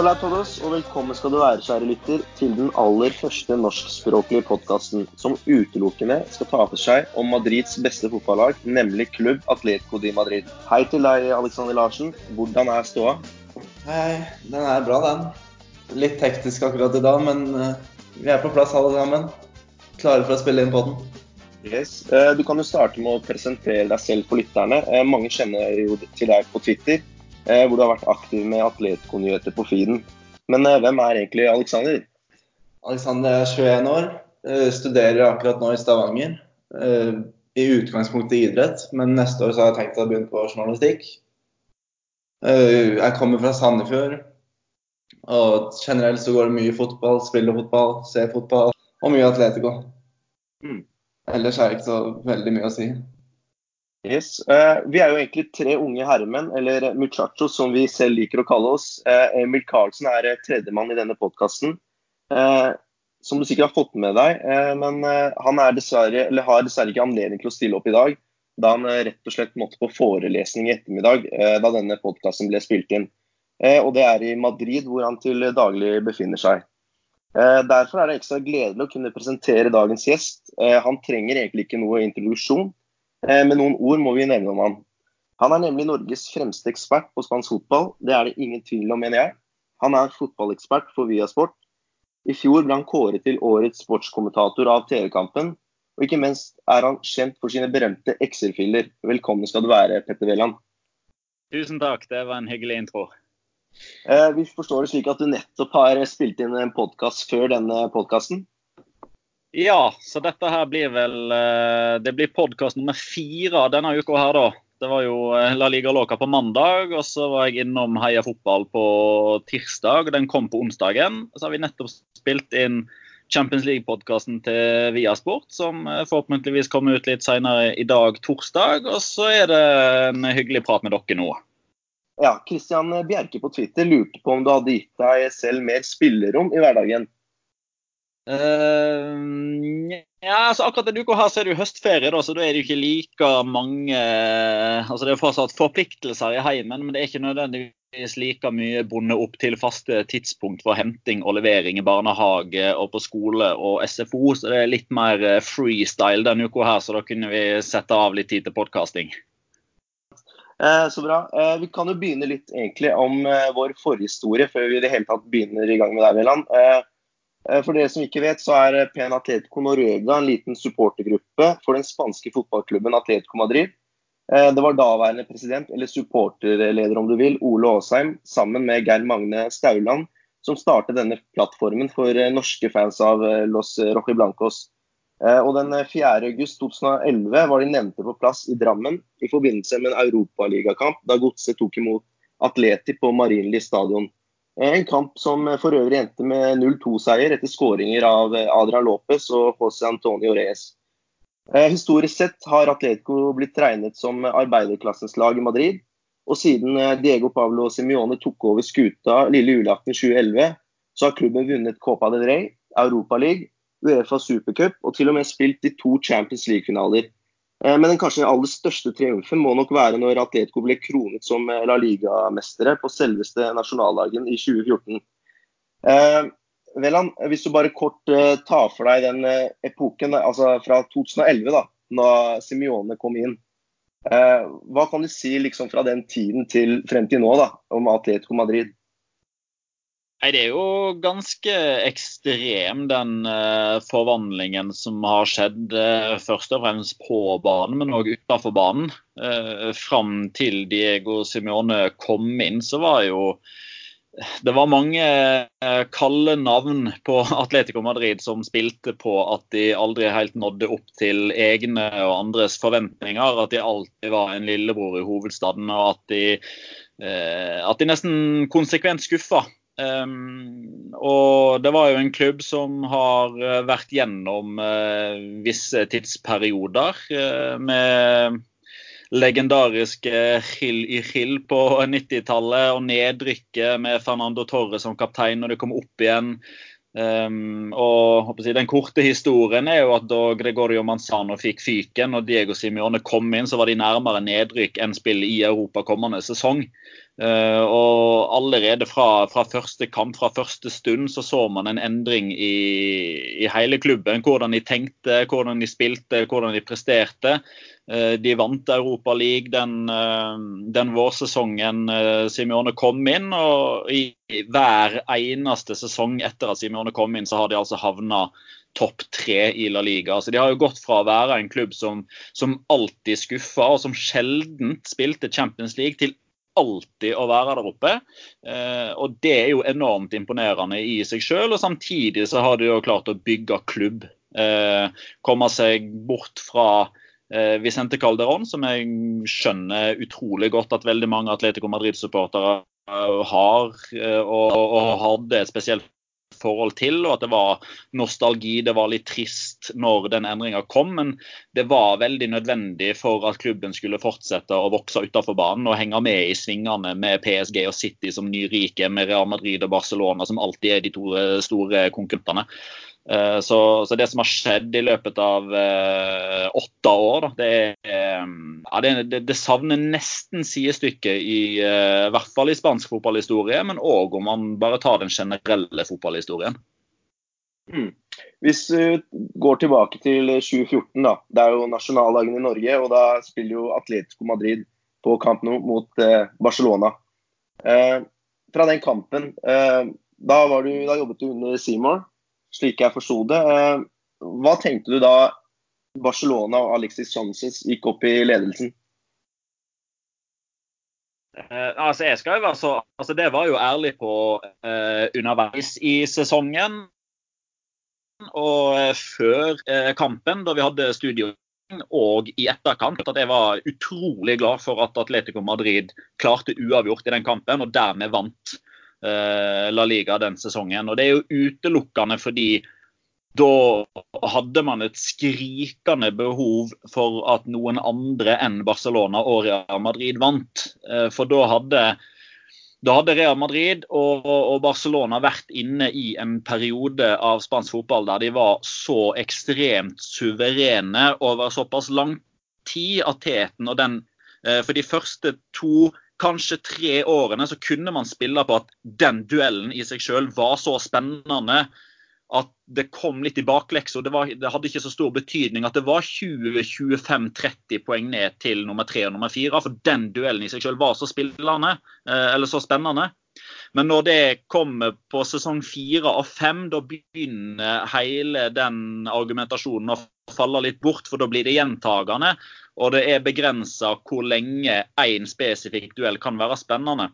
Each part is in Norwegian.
Hola todos, og velkommen skal du være, kjære lytter, til den aller første norskspråklige podkasten som utelukkende skal ta for seg om Madrids beste fotballag, nemlig klubb Atletico di Madrid. Hei til deg, Alexander Larsen. Hvordan er ståa? Hei, den er bra, den. Litt hektisk akkurat i dag, men eh, vi er på plass alle sammen. Klare for å spille inn på den. Yes. Eh, Du kan jo starte med å presentere deg selv for lytterne. Eh, Mange kjenner jo til deg på Twitter, hvor du har vært aktiv med Atletico-nyheter på feeden. Men eh, hvem er egentlig Alexander? Alexander er 21 år, eh, studerer akkurat nå i Stavanger. Eh, I utgangspunktet idrett, men neste år så har jeg tenkt å begynne på journalistikk. Eh, Jeg kommer fra Sandefjord, og generelt så går det mye fotball, spiller fotball, ser fotball, og mye Atletico. Mm. Ellers er det ikke så veldig mye å si. Yes. Uh, vi er jo egentlig tre unge herremenn, eller muchachos som vi selv liker å kalle oss. Uh, Emil Karlsen er eh, tredjemann i denne podkasten. Uh, som du sikkert har fått med deg, men han er dessverre, har dessverre ikke anledning til å stille opp i dag, da han rett og slett måtte på forelesning i ettermiddag da denne podkasten ble spilt inn. Og det er i Madrid, hvor han til daglig befinner seg. Derfor er det ekstra gledelig å kunne presentere dagens gjest. Han trenger egentlig ikke noe introduksjon, eh, men noen ord må vi nevne om han. Han er nemlig Norges fremste ekspert på spansk fotball. Det er det ingen tvil om, mener jeg. Han er fotballekspert for Viasport. I fjor ble han kåret til årets sportskommentator av TV-kampen. Og ikke minst er han kjent for sine berømte Excel-filer. Velkommen skal du være, Petter Wæland. Tusen takk, det var en hyggelig intro. Eh, Vi forstår det slik at du nettopp har spilt inn en podkast før denne podkasten. Ja, så dette her blir vel eh, Det blir podkast nummer fire denne uka her, da. Det var jo eh, La Liga Loca på mandag, og så var jeg innom Heia Fotball på tirsdag. Den kom på onsdagen. Så har vi nettopp spilt inn Champions League-podkasten til Viasport, som eh, forhåpentligvis kommer ut litt senere i dag, torsdag. Og så er det en hyggelig prat med dere nå. Ja, Christian Bjerke på Twitter lurte på om du hadde gitt deg selv mer spillerom i hverdagen. Eh, ja, så Akkurat denne uka her så er det jo høstferie, da, så da er det jo ikke like mange altså Det er fortsatt forpliktelser i heimen, men det er ikke nødvendigvis like mye bundet opp til faste tidspunkt for henting og levering i barnehage og på skole og SFO. Så det er litt mer eh, freestyle denne uka her, så da kunne vi sette av litt tid til podkasting. Eh, så bra. Eh, vi kan jo begynne litt egentlig om eh, vår forhistorie, før vi i det hele tatt begynner i gang med deg, Veland. Eh, eh, for dere som ikke vet, så er Pen PN Atletico Noruega en liten supportergruppe for den spanske fotballklubben Atletico Madrid. Eh, det var daværende president, eller supporterleder om du vil, Ole Aasheim, sammen med Geir Magne Stauland, som startet denne plattformen for eh, norske fans av eh, Los. Eh, Og den 4. august 2011 var de nevnte på plass i Drammen i forbindelse med en europaligakamp da Godset tok imot Atleti på Marienlyst stadion. En kamp som for øvrig endte med 0-2-seier etter skåringer av eh, Adrian Lopez og José Antonio Reyes. Eh, Historisk sett har Atletico blitt regnet som arbeiderklassens lag i Madrid. Og siden eh, Diego Pablo Simione tok over skuta lille julaften 2011, så har klubben vunnet Copa del Rey, Europa League Uefa Supercup og til og med spilt i to Champions League-finaler. Eh, Men den kanskje aller største triumfen må nok være når Atletico ble kronet som eh, La Liga-mestere på selveste nasjonaldagen i 2014. Eh, Veland, hvis du bare kort eh, tar for deg den eh, epoken, altså fra 2011, da da Simione kom inn. Eh, hva kan du si liksom fra den tiden til frem til nå da, om Atletico Madrid? Nei, Det er jo ganske ekstrem, den uh, forvandlingen som har skjedd. Uh, først og fremst på banen, men òg utenfor banen. Uh, fram til Diego Simione kom inn, så var jo det var mange eh, kalde navn på Atletico Madrid som spilte på at de aldri helt nådde opp til egne og andres forventninger. At de alltid var en lillebror i hovedstaden, og at de, eh, at de nesten konsekvent skuffa. Um, og det var jo en klubb som har eh, vært gjennom uh, visse tidsperioder uh, med legendariske Hill i Hill på 90-tallet og nedrykket med Fernando Torres som kaptein når de kom opp igjen. Um, og jeg, Den korte historien er jo at da Gregorio Manzano fikk fyken og Diego Simione kom inn, så var de nærmere nedrykk enn spill i Europa kommende sesong. Uh, og allerede fra, fra, første kamp, fra første stund, så så man en endring i, i, hele klubben. Hvordan de tenkte, hvordan de spilte, hvordan de presterte. Eh, de vant Europa League den, eh, den vårsesongen Simione kom inn. Og i hver eneste sesong etter at Simione kom inn, så har de altså havna topp tre i La Liga. Så De har jo gått fra å være en klubb som, som alltid skuffa, og som sjelden spilte Champions League, til alltid å være der oppe. Eh, og Det er jo enormt imponerende i seg selv. Og samtidig så har de jo klart å bygge klubb. Eh, komme seg bort fra eh, Vicente Calderón, som jeg skjønner utrolig godt at veldig mange Atletico Madrid-supportere har, og, og hadde et spesielt forhold til, og at det var nostalgi. Det var litt trist når den endringa kom, men det var veldig nødvendig for at klubben skulle fortsette å vokse utenfor banen og henge med i svingene med PSG og City som nyrike, med Real Madrid og Barcelona som alltid er de to store konkurrentene. Eh, så, så, det som har skjedd i løpet av eh, åtte år, da, det, er, ja, det, det, savner nesten sidestykke i, eh, hvert fall i spansk fotballhistorie, men òg om man bare tar den generelle fotballhistorien. Mm. Hvis vi går tilbake til 2014, da. Det er jo nasjonaldagen i Norge, og da spiller jo Atletico Madrid på kamp nå mot eh, Barcelona. Eh, fra den kampen, eh, da, du, da, jobbet du under Seymour slik jeg forsto det. Eh, hva tenkte du da Barcelona og Alexis Sanchez gikk opp i ledelsen? Uh, altså jeg skal jo være så, altså Det var jo ærlig på uh, underveis i sesongen. Og uh, før kampen, da vi hadde studio og i etterkant, at jeg var utrolig glad for at Atletico Madrid klarte uavgjort i den kampen, og dermed vant Eh, La Liga den sesongen. Og Det er jo utelukkende fordi da hadde man et skrikende behov for at noen andre enn Barcelona og Real Madrid vant. Eh, for da hadde, da hadde Real Madrid og, og, Barcelona vært inne i en periode av spansk fotball der de var så ekstremt suverene over såpass lang tid at teten og den eh, For de første to kanskje tre årene så kunne man spille på at den duellen i seg selv var så spennende at det kom litt i bakleksa. Det, det, hadde ikke så stor betydning at det var 20-25-30 poeng ned til nummer tre og nummer fire. For den duellen i seg selv var så eh, så spennende. Men når det kommer på sesong fire og fem, da begynner hele den argumentasjonen å falle litt bort, for da blir det gjentagende. Og det er begrensa hvor lenge én spesifikk duell kan være spennende.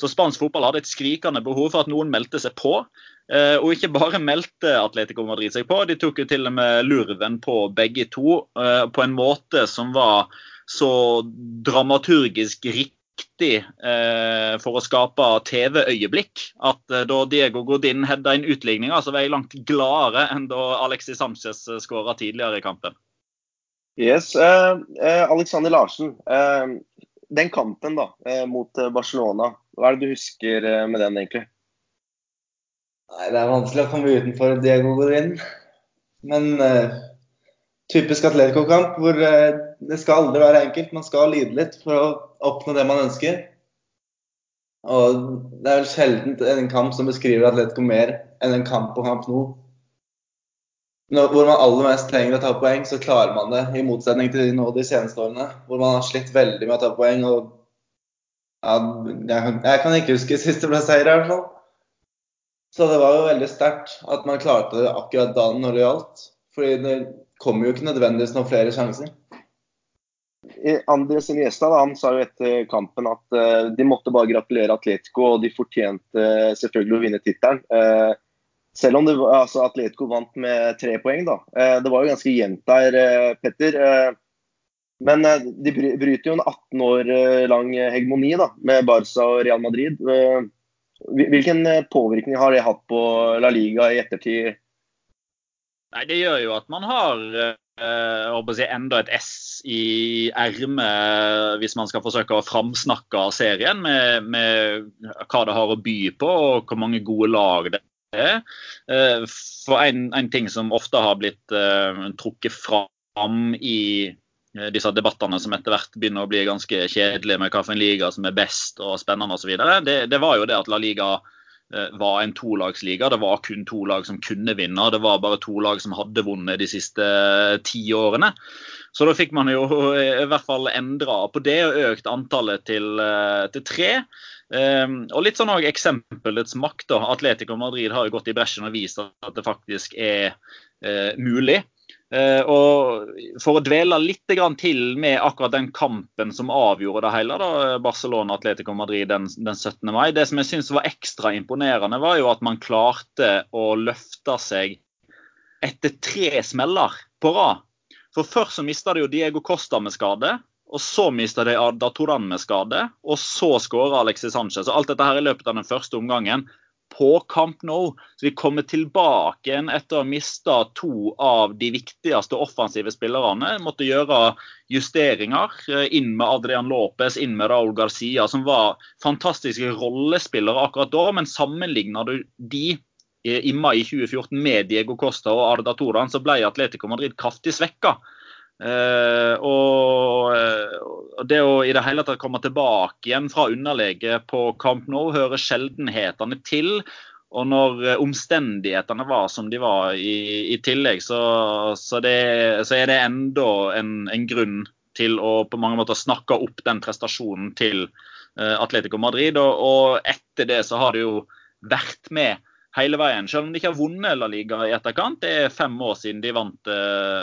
Så spansk fotball hadde et skrikende behov for at noen meldte seg på. Eh, og ikke bare meldte Atletico Madrid seg på, de tok jo til og med lurven på begge to eh, på en måte som var så dramaturgisk riktig viktig eh, for å skape TV-øyeblikk. At eh, da Diego Godin hedda inn utligninga, så var jeg langt gladere enn da Alexis Sanchez eh, skåra tidligere i kampen. Yes, eh, eh Alexander Larsen. Eh, den kampen da, mot Barcelona, hva er det du husker med den egentlig? Nei, Det er vanskelig å komme utenfor Diego Godin. Men typisk Atletico-kamp hvor eh, det skal aldri være enkelt. Man skal lide litt for å oppnå det man ønsker. Og det er vel sjelden en kamp som beskriver Atletico mer enn en kamp på kamp nå. Når, Hvor man aller mest trenger å ta poeng, så klarer man det. I motsetning til nå de seneste årene, hvor man har slitt veldig med å ta poeng. og ja, jeg, jeg, kan ikke huske sist det ble seier, i hvert fall. Så det var jo veldig sterkt at man klarte det akkurat da når det gjaldt. Fordi det kommer jo ikke nødvendigvis noen flere sjanser. Andres Iniesta han sa jo etter kampen at uh, de måtte bare gratulere Atletico, og de fortjente uh, selvfølgelig å vinne tittelen. Uh, selv om det, altså, Atletico vant med tre poeng, da. det var jo ganske jevnt der, Petter. men de bryter jo en 18 år lang hegemoni da, med Barca og Real Madrid. hvilken påvirkning har det hatt på La Liga i ettertid? Nei, Det gjør jo at man har eh, si, enda et S i ermet hvis man skal forsøke å framsnakke serien med, med, hva det har å by på og hvor mange gode lag det er. Eh, for en, en, ting som ofte har blitt uh, trukket fram i disse debattene som etter hvert begynner å bli ganske kjedelige med hvilken liga som er best og spennende osv., det, det var jo det at La Liga eh, var en tolagsliga. Det var kun to lag som kunne vinne. Det var bare to lag som hadde vunnet de siste ti årene. Så da fikk man jo i hvert fall endra på det og økt antallet til, til tre. Um, og litt sånn også eksempelets makt. da, Atletico Madrid har jo gått i bresjen og vist at det faktisk er uh, mulig. Uh, og For å dvele litt til med akkurat den kampen som avgjorde det hele, Barcelona-Atletico Madrid den, den, 17. mai. Det som jeg syns var ekstra imponerende, var jo at man klarte å løfte seg etter tre smeller på rad. For Først så mista de jo Diego Costa med skade. Og så mista de Arda Toran med skade, og så skåra Alexis Sanchez. Og alt dette her i løpet av den første omgangen på Camp Nou. Så vi kommer tilbake igjen etter å ha mista to av de viktigste offensive spillerne. Måtte gjøre justeringer. Eh, inn med Adrian Lopez, inn med Raúl Garcia, som var fantastiske rollespillere akkurat da. Men sammenligner du de i mai 2014 med Diego Costa og Arda Toran, så ble Atletico Madrid kraftig svekka. Uh, og, og, det å i det hele tatt komme tilbake igjen fra underlege på Camp Nou hører sjeldenhetene til. Og når uh, omstendighetene var som de var i, i tillegg, så, så, det, så, er det enda en, en, grunn til å på mange måter snakke opp den prestasjonen til uh, Atletico Madrid. Og, og etter det så har det jo vært med hele veien. Selv om de ikke har vunnet La Liga i etterkant, det er fem år siden de vant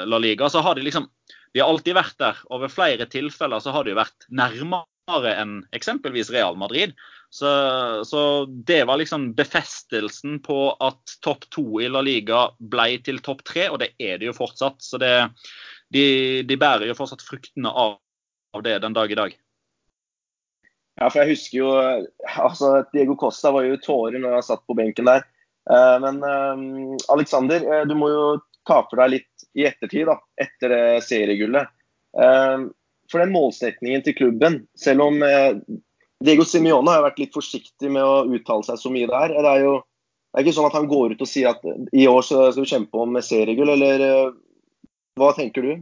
La Liga, så har de liksom de har alltid vært der. Over flere tilfeller så har de jo vært nærmere enn eksempelvis Real Madrid. Så, så, det var liksom befestelsen på at topp to i La Liga ble til topp tre, og det er det jo fortsatt. Så det, de, de, bærer jo fortsatt fruktene av, det den dag i dag. Ja, for jeg husker jo altså Diego Costa var jo tårer når han satt på benken der. Eh, men Aleksander, Alexander, eh, du må jo ta for deg litt i ettertid, da, etter det seriegullet. Eh, for den målsetningen til klubben, selv om eh, Diego Simione har vært litt forsiktig med å uttale seg så mye der. Det er jo det er ikke sånn at han går ut og sier at i år skal vi kjempe om seriegull, eller eh, hva tenker du?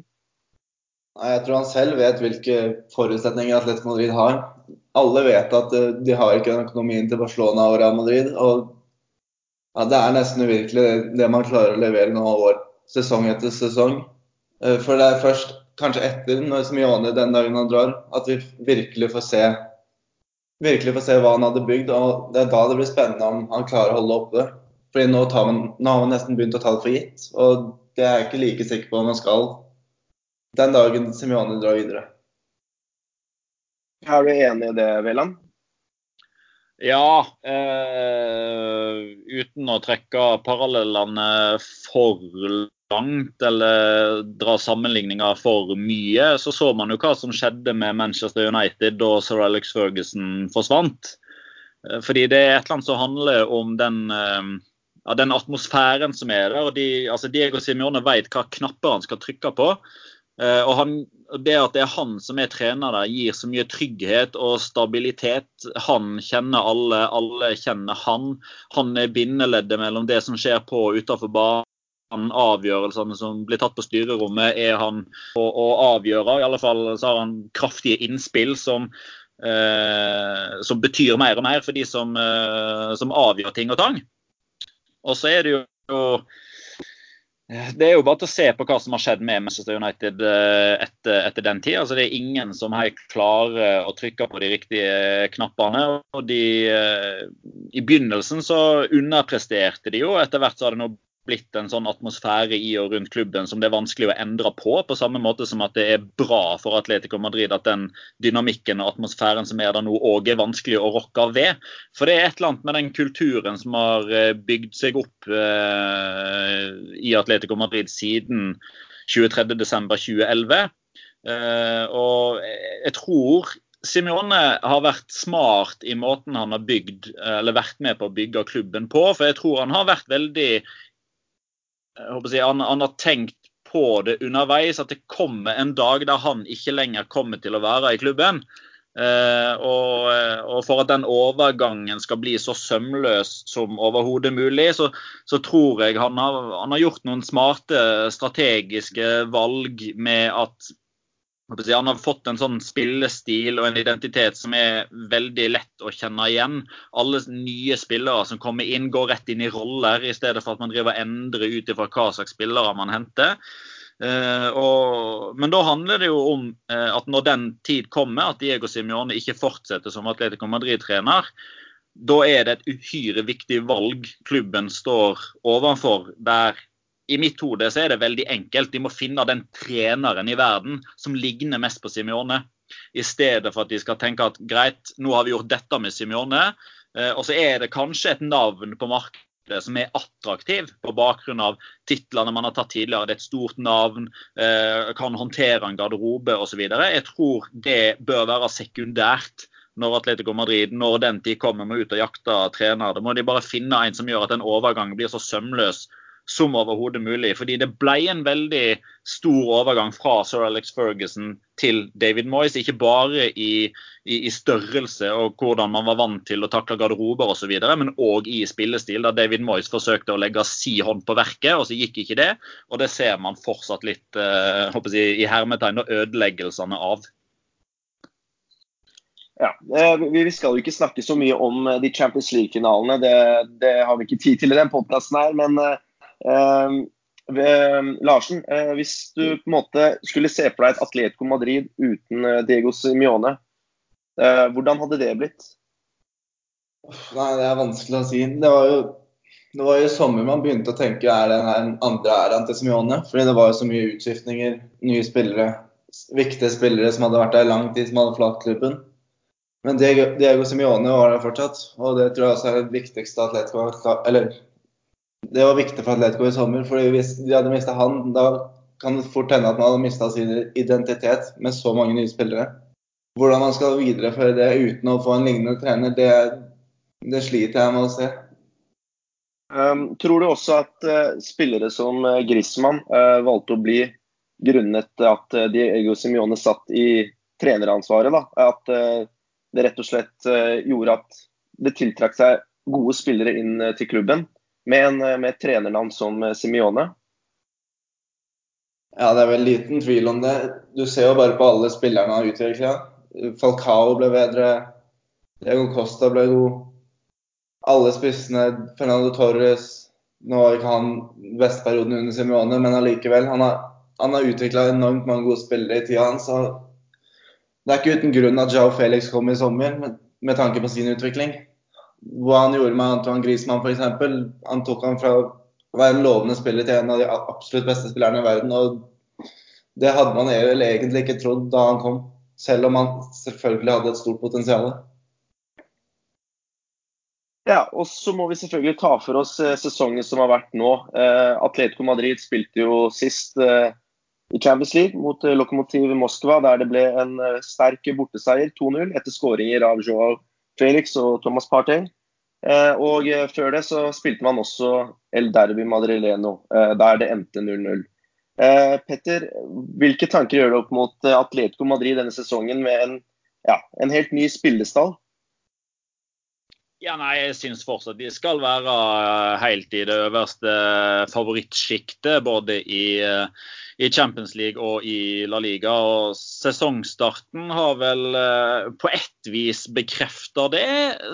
Jeg tror han selv vet hvilke forutsetninger Atletico Madrid har. Alle vet at de har ikke den økonomien til Barcelona og Real Madrid. og ja, Det er nesten uvirkelig det man klarer å levere nå år sesong etter sesong. Eh, for det er først kanskje etter når Simione den dagen han drar, at vi virkelig får se virkelig får se hva han hadde bygd. og Det er da det blir spennende om han klarer å holde oppe. Fordi nå, man, nå har man nesten begynt å ta det for gitt. Og det er jeg ikke like sikker på om man skal den dagen Simione drar videre. Er du enig i det, Veland? Ja, eh, uten å trekke parallellene for langt eller dra sammenligninger for mye, så så man jo hva som skjedde med Manchester United da Sir Alex Ferguson forsvant. Eh, fordi det er et eller annet som handler om den, eh, ja, den atmosfæren som er der. og de, altså Diego Simione vet hva knapper han skal trykke på. Eh, og han, Det at det er han som er trener der, gir så mye trygghet og stabilitet. Han kjenner alle, alle kjenner han. Han er bindeleddet mellom det som skjer på og utenfor banen. Avgjørelsene som blir tatt på styrerommet, er han å, å avgjøre. I alle fall så har han kraftige innspill som, eh, som betyr mer og mer for de som, eh, som avgjør ting og tang. Og så er det jo det er jo bare til å se på hva som har skjedd med Manchester United eh, etter, etter den tid. Altså, det er ingen som helt klarer å trykke på de riktige knappene. og de, eh, I begynnelsen så underpresterte de jo. Etter hvert så har det nå blitt en sånn atmosfære i og rundt klubben som det er vanskelig å endre på. På samme måte som at det er bra for Atletico Madrid at den dynamikken og atmosfæren som er der nå, òg er vanskelig å rokke ved. For det er et eller annet med den kulturen som har eh, bygd seg opp eh, i Atletico Madrid siden 23.12.2011. Eh, og jeg tror Simione har vært smart i måten han har bygd, eller vært med på å bygge klubben på. For jeg tror han har vært veldig jeg, han, han, har tenkt på det underveis, at det kommer en dag der han ikke lenger kommer til å være i klubben. Eh, og, eh, og, for at den overgangen skal bli så sømløs som overhodet mulig, så, så, tror jeg han har, han har, gjort noen smarte strategiske valg med at han har fått en sånn spillestil og en identitet som er veldig lett å kjenne igjen. Alle nye spillere som kommer inn, går rett inn i roller, i stedet for at man driver endrer ut ifra hva slags spillere man henter. Uh, og, men da handler det jo om uh, at når den tid kommer, at Diego Simione ikke fortsetter som Atletico Madrid-trener, da er det et uhyre viktig valg klubben står overfor, der i mitt hode så er det veldig enkelt. De må finne den treneren i verden som ligner mest på Simione. I stedet for at de skal tenke at greit, nå har vi gjort dette med Simione. Eh, og så er det kanskje et navn på markedet som er attraktiv på bakgrunn av titlene man har tatt tidligere. Det er et stort navn, eh, kan håndtere en garderobe osv. Jeg tror det bør være sekundært når Atletico Madrid, når den tid kommer, med ut og jakte trener. Da må de bare finne en som gjør at den overgangen blir så sømløs som overhodet mulig. Fordi det ble en veldig stor overgang fra sir Alex Ferguson til David Moyes. Ikke bare i, i, i størrelse og hvordan man var vant til å takle garderober osv., men òg i spillestil. Da David Moyes forsøkte å legge si hånd på verket, og så gikk ikke det. Og det ser man fortsatt litt eh, jeg, i hermetegn og ødeleggelsene av. Ja, eh, Vi skal jo ikke snakke så mye om eh, de Champions League-finalene. Det, det, har vi ikke tid til i den podkasten her. Men eh, Larsen, eh, hvis du på en måte skulle se for deg et Atletico Madrid uten eh, Diego Simione, eh, hvordan hadde det blitt? Nei, Det er vanskelig å si. Det var jo det var i sommer man begynte å tenke er det den andre æraen til Simione. fordi det var jo så mye utskiftninger, nye spillere, viktige spillere som hadde vært der i lang tid, som hadde forlatt klubben. Men Diego, Diego Simione var der fortsatt, og det tror jeg også er det viktigste Atletico Eller det var viktig for Atletico i sommer. for Hvis de hadde mista han, da kan det fort hende at man hadde mista sin identitet med så mange nye spillere. Hvordan man skal videreføre det uten å få en lignende trener, det, det sliter jeg med å se. Um, tror du også at uh, spillere som uh, Griezmann uh, valgte å bli grunnet at uh, Diego Simione satt i treneransvaret? Da? At det rett og slett gjorde at det tiltrakk seg gode spillere inn til klubben? Med, en, med et trenernavn som eh, Simione? Ja, det er vel liten tvil om det. Du ser jo bare på alle spillerne har utvikla. Falcao ble bedre, Diego Costa ble god. Alle spissene, Fernando Torres Nå var ikke han vestperioden under Simione, men allikevel. Han har, han har utvikla enormt mange gode spillere i tida hans. Det er ikke uten grunn at Jao Felix kom i sommer, med, med tanke på sin utvikling hva han gjorde med Antoine Griezmann f.eks. Han tok han fra å være en lovende spiller til en av de absolutt beste spillerne i verden. og Det hadde man egentlig ikke trodd da han kom, selv om han selvfølgelig hadde et stort potensial. Ja, og så må vi selvfølgelig ta for oss eh, sesongen som har vært nå. Eh, Atletico Madrid spilte jo sist eh, i Champions League mot Lokomotiv Moskva, der det ble en sterk borteseier 2-0 etter skåringer av Joao Felix og Thomas Partey. Eh, og eh, før det så spilte man også El Derby Madrileno, eh, der det endte 0-0. Petter, hvilke tanker gjør du opp mot Atletico Madrid denne sesongen med en, ja, en helt ny spillestall? Ja, nei, Jeg syns fortsatt de skal være helt i det øverste favorittsjiktet. Både i, i, Champions League og i La Liga. Og sesongstarten har vel på ett vis bekrefta det.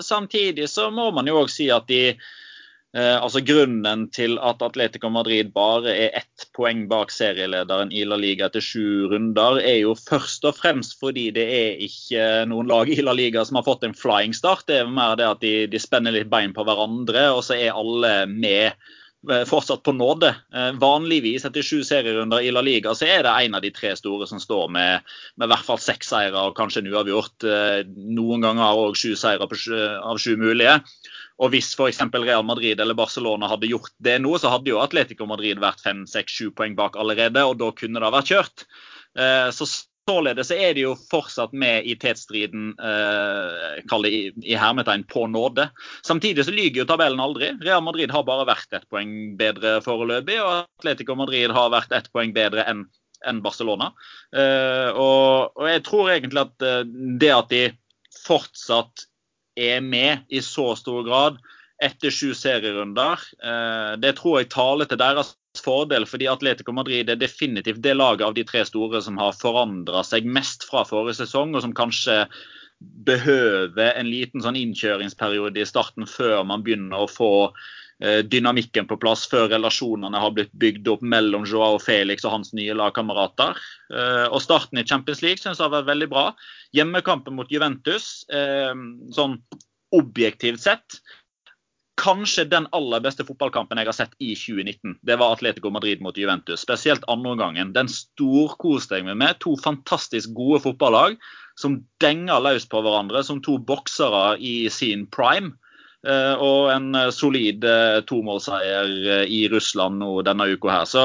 Samtidig så må man jo òg si at de Eh, altså Grunnen til at Atletico Madrid bare er ett poeng bak serielederen i La Liga etter sju runder, er jo først og fremst fordi det er ikke noen lag i La Liga som har fått en flying start. Det er mer det at de, de spenner litt bein på hverandre, og så er alle med eh, fortsatt på nåde. Eh, vanligvis etter sju serierunder i La Liga så er det en av de tre store som står med, med i hvert fall seks seire og kanskje en uavgjort. Noen ganger òg sju seire av sju mulige. Og hvis f.eks. Real Madrid eller Barcelona hadde gjort det nå, så hadde jo Atletico Madrid vært 5-6-7 poeng bak allerede, og da kunne det vært kjørt. Eh, så Således er de jo fortsatt med i tetstriden eh, i, i hermetegn på nåde. Samtidig så lyger jo tabellen aldri. Real Madrid har bare vært ett poeng bedre foreløpig, og Atletico Madrid har vært ett poeng bedre enn enn Barcelona. Eh, og, og, jeg tror egentlig at eh, det at de fortsatt er med i så stor grad etter sju serierunder. Eh, det tror jeg taler til deres fordel, fordi Atletico Madrid er definitivt det laget av de tre store som har forandra seg mest fra forrige sesong, og som kanskje behøver en liten sånn innkjøringsperiode i starten før man begynner å få dynamikken på plass før relasjonene har blitt bygd opp mellom Joao Felix og hans nye lagkamerater. Eh, og starten i Champions League syns jeg har vært veldig bra. Hjemmekampen mot Juventus, eh, sånn objektivt sett, kanskje den aller beste fotballkampen jeg har sett i 2019. Det var Atletico Madrid mot Juventus. Spesielt andre gangen. Den storkoste jeg meg med. To fantastisk gode fotballag som denger løs på hverandre som to boksere i sin prime. Eh, og en solid eh, tomålseier eh, i Russland nå denne uka her. Så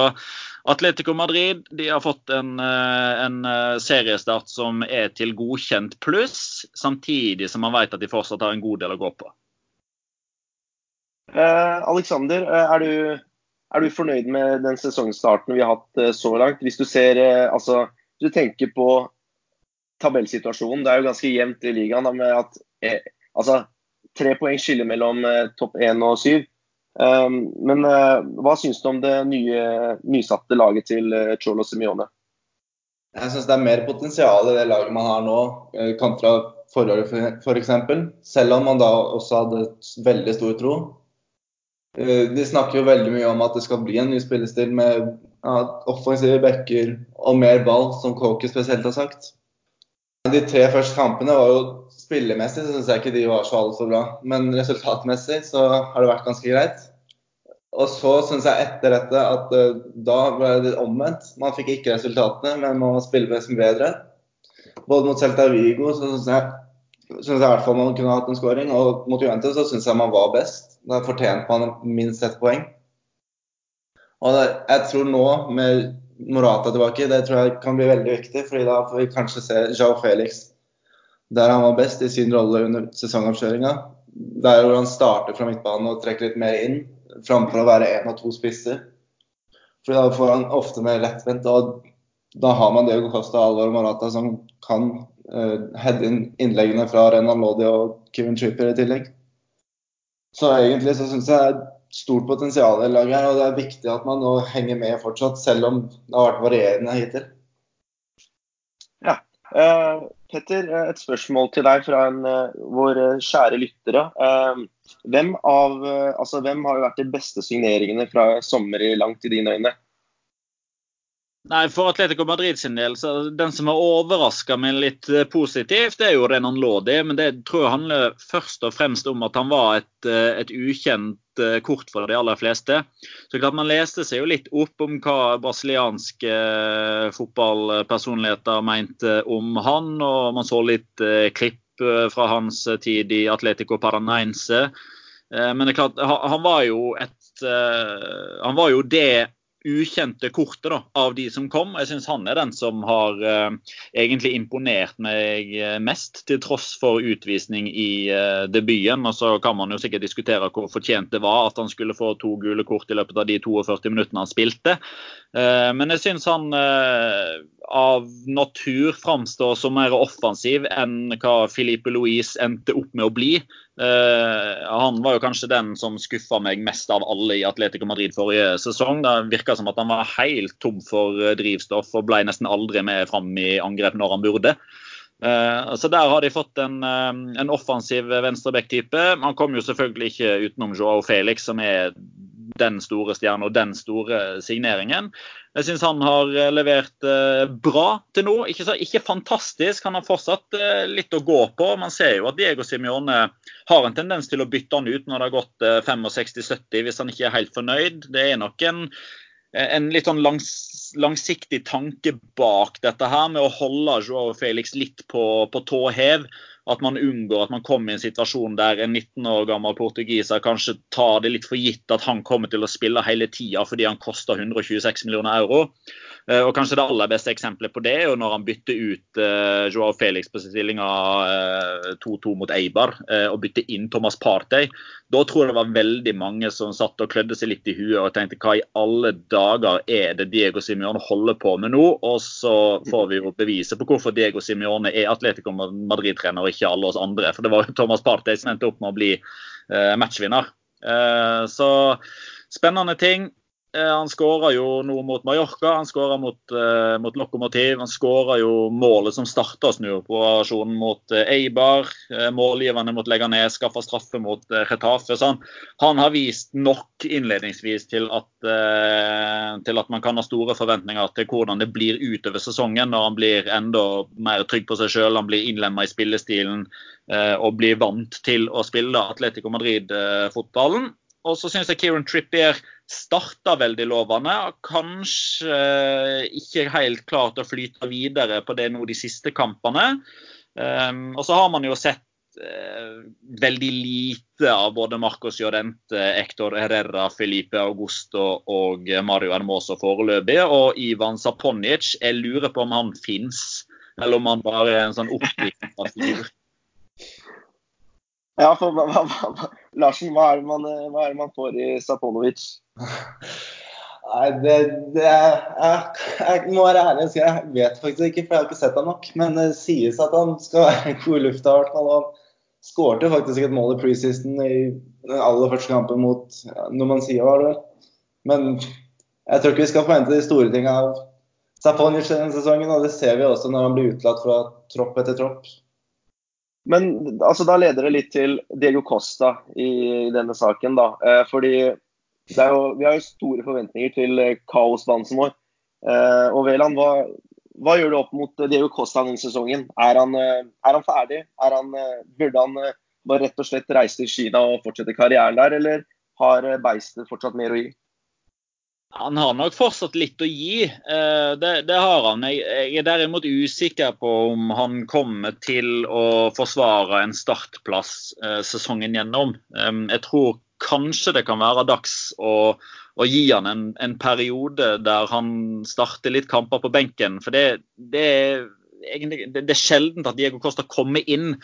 Atletico Madrid de har fått en, en seriestart som er til godkjent pluss, samtidig som man vet at de fortsatt har en god del å gå på. Eh, Alexander, er du, er du, fornøyd med den sesongstarten vi har hatt så langt? Hvis du ser, altså, hvis du tenker på tabellsituasjonen. Det er jo ganske jevnt i ligaen med at eh, altså, tre poeng skiller mellom eh, topp én og syv. Um, men uh, hva syns du om det nye, nysatte laget til uh, Cholo Simione? Jeg syns det er mer potensial i det laget man har nå, eh, kontra forrige f.eks. For selv om man da også hadde veldig stor tro. De snakker jo veldig mye om at det skal bli en ny spillestil med offensive backer og mer ball, som Kåke spesielt har sagt. De tre første kampene var jo spillemessig syns jeg ikke de var så altfor bra. Men resultatmessig så har det vært ganske greit. Og så syns jeg etter dette at uh, da ble det omvendt. Man fikk ikke resultatene, men man spilte nesten bedre. Både mot Celta Vigo så syns jeg, synes jeg i hvert fall man kunne hatt en scoring. Og mot Juventus så syns jeg man var best. Da fortjente man minst ett poeng. Og jeg tror nå med Morata tilbake, det tror jeg kan bli veldig viktig. fordi da får vi kanskje se Jao Felix der han var best i sin rolle under sesongoppkjøringa. Der hvor han starter fra midtbanen og trekker litt mer inn, framfor å være én og to spisser. For da får han ofte mer lettvendt. og Da har man Diego Costa, Alvaro Morata som kan uh, heade inn innleggene fra Renan Lodi og Kevin Tripper i tillegg. Så egentlig så syns jeg stort potensial i laget her, og det er viktig at man nå henger med fortsatt, selv om det har vært varierende hittil. Ja. Uh, Petter, eh, et spørsmål til deg fra en, uh, våre kjære lyttere. Hvem, av, altså, hvem har vært de beste signeringene fra sommer i langt i dine øyne? Nei, For Atletico Madrid sin del, så den som har overraska meg litt eh, positivt, det er jo Renan Lodi. Men det tror jeg handler først og fremst om at han var et, eh, et ukjent eh, kort for de aller fleste. Så klart Man leste seg jo litt opp om hva brasilianske fotballpersonligheter mente om han. Og man så litt klipp fra hans tid i Atletico Paranaense. Men det er klart, han var jo et Han var jo det ukjente kortet da, av de som kom. Jeg syns han er den som har uh, egentlig imponert meg eh, mest, til tross for utvisning i uh, debuten. Og så kan man jo sikkert diskutere hvor fortjent det var at han skulle få to gule kort i løpet av de 42 minuttene han spilte. Uh, men jeg syns han av natur framstår som mer offensiv enn hva Filipe Louise endte opp med å bli. Uh, han var jo kanskje den som skuffa meg mest av alle i Atletico Madrid forrige sesong. Det virka som at han var helt tom for eh, drivstoff og ble nesten aldri med fram i angrep når han burde. Uh, så der har de fått en, en offensiv venstreback-type. Han kom jo selvfølgelig ikke utenom Joao Felix, som er den store stjerna og den store signeringen. Jeg syns han har eh, levert eh, bra til nå. Ikke, så, ikke fantastisk, han har fortsatt eh, litt å gå på. Man ser jo at Diego Simione har en tendens til å bytte han ut når det har gått 65-70 hvis han ikke er helt fornøyd. Det er nok en, en litt sånn langs, langsiktig tanke bak dette her med å holde Joao Felix litt på, på tå hev at man unngår at man kommer i en situasjon der en 19 år gammel portugiser kanskje tar det litt for gitt at han kommer til å spille hele tida fordi han koster 126 millioner euro. Eh, og kanskje det aller beste eksempelet på det er jo når han bytter ut uh, Joao Felix på stillinga uh, 2-2 mot Eibar og bytter inn Thomas Partey. Da tror jeg det var veldig mange som satt og klødde seg litt i huet og tenkte hva i alle dager er det Diego Simione holder på med nå? Og så får vi jo beviset på hvorfor Diego Simione er Atletico Madrid-trener og ikke alle oss andre. For det var jo Thomas Partey som endte opp med å bli matchvinner. så spennende ting Eh, han skåra jo noe mot Mallorca, han skåra mot, eh, mot Lokomotiv. Han skåra jo målet som starta snuoperasjonen mot uh, Eibar. Uh, målgiverne mot Leganes skaffa straffe mot uh, Retafe. Han, han, har vist nok innledningsvis til at, til at man kan ha store forventninger til hvordan det blir utover sesongen når han blir enda mer trygg på seg sjøl, han blir innlemma i spillestilen og blir vant til å spille Atletico Madrid-fotballen. Og så syns jeg Kieran Trippier starta veldig lovende. Kanskje ikke helt klart å flyte videre på det nå de siste kampene. Um, og så har man jo sett uh, veldig lite av både Marcos Llorente, Hector Herrera, Felipe Augusto og Mario Hermoso foreløpig. Og Ivan Saponic, jeg lurer på om han fins, eller om han bare er en sånn oppdikta figur. Ja, for hva, hva, Larsen, hva er, man, hva er, det man, får i Saponovic? Nei, det, det jeg, jeg, må være ærlig og si jeg vet faktisk ikke, for jeg har ikke sett ham nok. Men det sies at han skal være god i lufta. Han skårte faktisk et mål i preseason i den aller første kampen mot ja, Numancia, var det vel. Men jeg tror ikke vi skal forvente de store tingene av Saponic denne sesongen. Og det ser vi også når han blir utelatt fra tropp etter tropp. Men altså, da leder det litt til Diego Costa i, denne saken. da. Eh, fordi jo, vi har jo store forventninger til eh, kaosdansen vår. Eh, og Veland, hva, hva, gjør du opp mot Diego Costa denne sesongen? Er han, eh, er han ferdig? Er han, eh, burde han bare rett og slett reise til Kina og fortsette karrieren der, eller har beistet fortsatt mer å gi? Han har nok fortsatt litt å gi, eh, det, det har han. Jeg, er derimot usikker på om han kommer til å forsvare en startplass eh, sesongen gjennom. Jeg tror kanskje det kan være dags å, å gi han en, en, periode der han starter litt kamper på benken. For det, det er egentlig, det, det, er sjelden at Diego Costa kommer inn.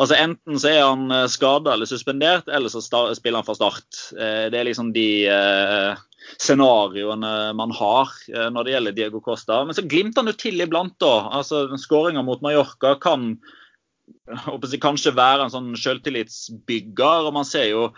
Altså Enten så er han eh, skada eller suspendert, eller så spiller han fra start. Eh, det er liksom de eh, scenarioene man har når det gjelder Diego Costa. Men så glimter han jo til iblant, da. Altså Skåringa mot Mallorca kan kanskje være en sånn selvtillitsbygger. og man ser jo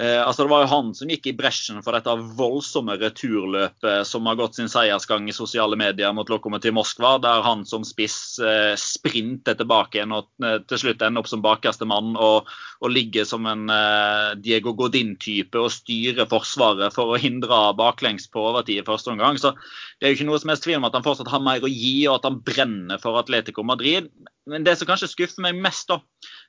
Eh, altså Det var jo han som gikk i bresjen for dette voldsomme returløpet som har gått sin seiersgang i sosiale medier mot Lokomotiv Moskva, der han som spiss eh, sprinter tilbake igjen og eh, til slutt ender opp som bakerste mann og, og ligger som en eh, Diego Godin-type og styrer Forsvaret for å hindre baklengs på overtid i første omgang. Så det er jo ikke noe som helst tvil om at han fortsatt har mer å gi, og at han brenner for Atletico Madrid. Men det som kanskje skuffer meg mest, da,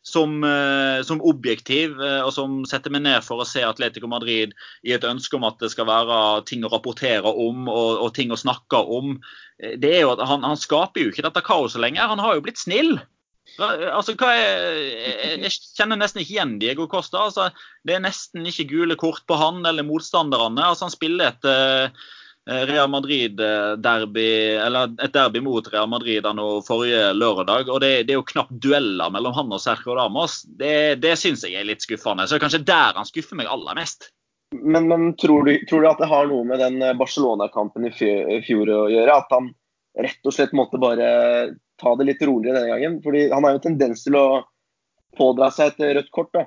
som, eh, som, objektiv, eh, og som setter meg ned for å se Atletico Madrid i et ønske om at det skal være ting å rapportere om og, og ting å snakke om, eh, det er jo at han, han, skaper jo ikke dette kaoset lenger. Han har jo blitt snill. Altså, er, jeg kjenner nesten ikke igjen Diego Costa. Altså, det er nesten ikke gule kort på han eller motstanderne. Altså, han spiller et Eh, Real Madrid-derby, eller et derby mot Real Madrid nå forrige lørdag. og det, det, er jo knapt dueller mellom han og Sergio Damos, Det, det syns jeg er litt skuffende. Så det er kanskje der han skuffer meg aller mest. Men, men tror, du, tror, du, at det har noe med den Barcelona-kampen i fjor å gjøre? At han rett og slett måtte bare ta det litt roligere denne gangen? Fordi han har jo tendens til å pådra seg et rødt kort. da.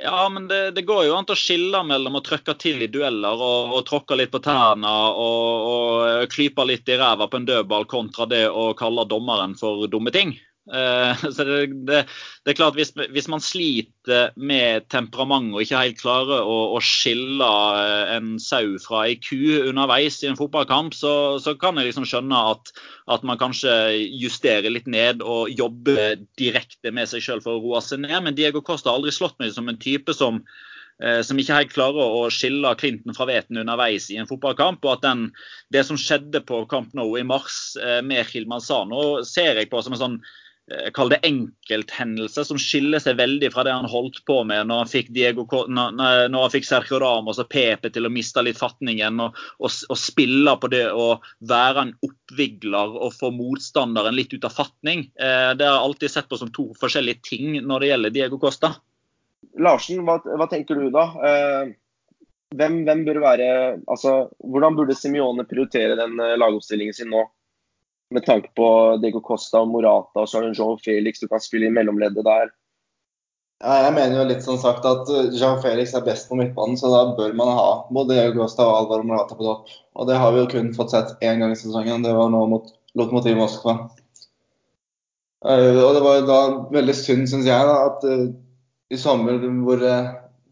Ja, men det, det, går jo an å skille mellom å trykke til i dueller og, og tråkke litt på tærne og, og klype litt i ræva på en dødball, kontra det å kalle dommeren for dumme ting. Eh, så det, det, det, er klart hvis, hvis, man sliter med temperament og ikke helt klarer å, å, skille eh, en sau fra ei ku underveis i en fotballkamp, så, så kan jeg liksom skjønne at, at, man kanskje justerer litt ned og jobber direkte med seg sjøl for å roe seg ned. Men Diego Costa har aldri slått meg som en type som eh, som ikke helt klarer å skille Clinton fra veten underveis i en fotballkamp. og at den, Det som skjedde på Camp Nou i mars med Gil Manzano, ser jeg på som en sånn kall det enkelthendelse som skiller seg veldig fra det han holdt på med når han fikk, Diego, når han fikk Sergio Ramos og Pepe til å miste litt fatningen og, og, og, spille på det å være en oppvigler og få motstanderen litt ut av fatning. Eh, det har jeg alltid sett på som to forskjellige ting når det gjelder Diego Costa. Larsen, hva, hva tenker du da? Eh, hvem, hvem burde være, altså, hvordan burde Simione prioritere den lagoppstillingen sin nå? Med tanke på Diego Costa og Morata og du Joe Felix, du kan spille i mellomleddet der. Ja, jeg mener jo litt som sagt at eh, Jean Felix er best på midtbanen, så da bør man ha både Diego Costa og Alvaro Morata på topp. Og det har vi jo kun fått sett én gang i sesongen. Det var nå mot Lokomotiv Moskva. Uh, og det var jo da veldig synd, syns jeg, da, at uh, i sommer hvor,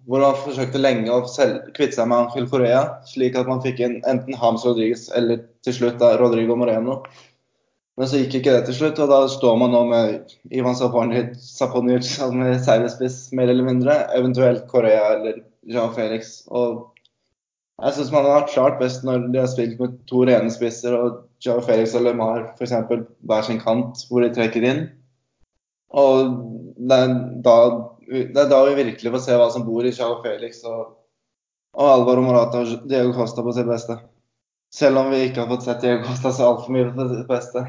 hvor man forsøkte lenge å kvitte seg med Angel Correa, slik at man fikk inn enten Hams Rodriguez eller til slutt da Rodrigo Moreno. Men så gikk ikke det til slutt, og da står man nå med Ivan Saponic som seilspiss, mer eller mindre. Eventuelt Korea eller Jean Felix. Og jeg syns man har vært klart best når de har spilt med to rene spisser og Jean Felix og LeMar f.eks. hver sin kant, hvor de trekker inn. Og det er, da, det er da vi virkelig får se hva som bor i Jean Felix og, og Alvaro Morata og Diego Costa på sitt beste. Selv om vi ikke har fått sett Diego Costa så altfor mye på sitt beste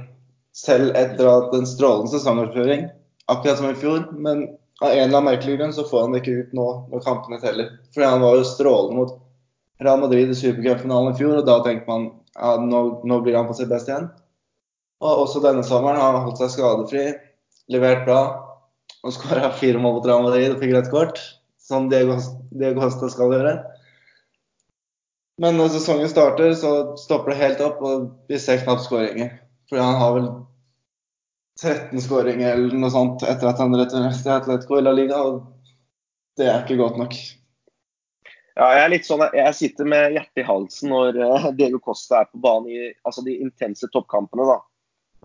selv etter at en strålende sesongoppføring, akkurat som i fjor. Men av en eller annen merkelig grunn så får han det ikke ut nå når kampene teller. Fordi han var jo strålende mot Real Madrid i supercupfinalen i fjor, og da tenker man ja, nå, nå, blir han på sitt beste igjen. Og også denne sommeren har han holdt seg skadefri, levert bra. Og skåra fire mål mot Real Madrid og fikk rødt kort, som Diego, Costa skal gjøre. Men når sesongen starter, så stopper det helt opp, og vi ser knapt skåringer. Fordi han har vel 13 skåringer eller noe sånt etter at han returnerte til Atletico i La Liga. Og det er ikke godt nok. Ja, jeg er litt sånn, jeg sitter med hjertet i halsen når uh, Diego Costa er på banen i altså de intense toppkampene. da.